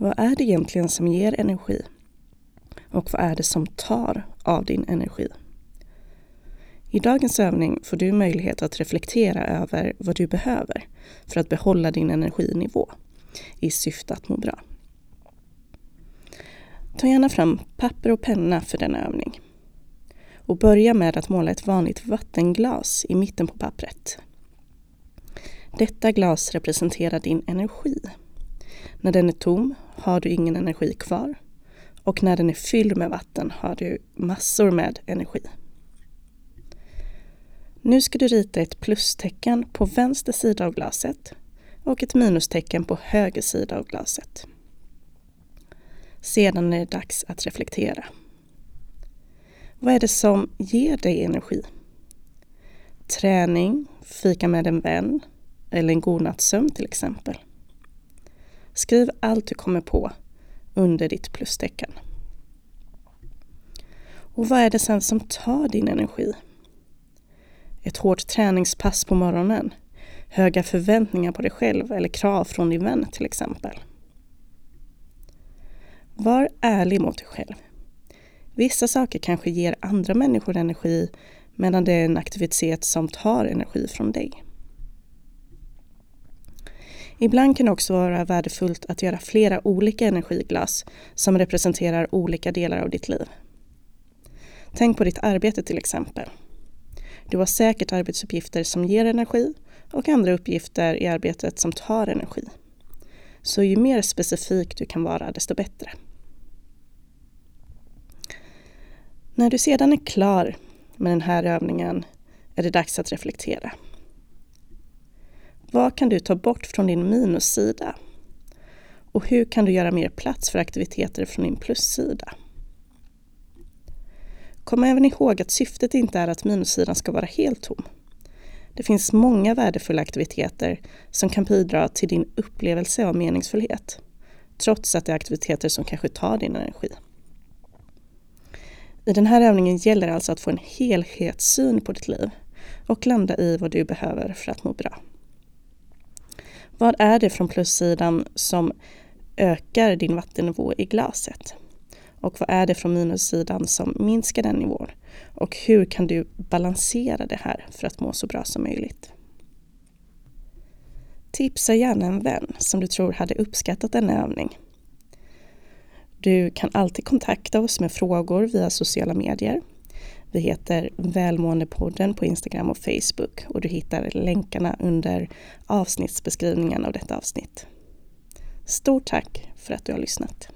Vad är det egentligen som ger energi? Och vad är det som tar av din energi? I dagens övning får du möjlighet att reflektera över vad du behöver för att behålla din energinivå i syfte att må bra. Ta gärna fram papper och penna för denna övning. Och börja med att måla ett vanligt vattenglas i mitten på pappret. Detta glas representerar din energi. När den är tom har du ingen energi kvar och när den är fylld med vatten har du massor med energi. Nu ska du rita ett plustecken på vänster sida av glaset och ett minustecken på höger sida av glaset. Sedan är det dags att reflektera. Vad är det som ger dig energi? Träning, fika med en vän eller en god natts sömn till exempel. Skriv allt du kommer på under ditt plustecken. Och vad är det sen som tar din energi? Ett hårt träningspass på morgonen, höga förväntningar på dig själv eller krav från din vän till exempel. Var ärlig mot dig själv. Vissa saker kanske ger andra människor energi medan det är en aktivitet som tar energi från dig. Ibland kan det också vara värdefullt att göra flera olika energiglas som representerar olika delar av ditt liv. Tänk på ditt arbete till exempel. Du har säkert arbetsuppgifter som ger energi och andra uppgifter i arbetet som tar energi. Så ju mer specifik du kan vara, desto bättre. När du sedan är klar med den här övningen är det dags att reflektera. Vad kan du ta bort från din minussida? Och hur kan du göra mer plats för aktiviteter från din plussida? Kom även ihåg att syftet inte är att minussidan ska vara helt tom. Det finns många värdefulla aktiviteter som kan bidra till din upplevelse av meningsfullhet, trots att det är aktiviteter som kanske tar din energi. I den här övningen gäller det alltså att få en helhetssyn på ditt liv och landa i vad du behöver för att må bra. Vad är det från plussidan som ökar din vattennivå i glaset? Och vad är det från minussidan som minskar den nivån? Och hur kan du balansera det här för att må så bra som möjligt? Tipsa gärna en vän som du tror hade uppskattat denna övning. Du kan alltid kontakta oss med frågor via sociala medier. Vi heter Välmåendepodden på Instagram och Facebook och du hittar länkarna under avsnittsbeskrivningen av detta avsnitt. Stort tack för att du har lyssnat.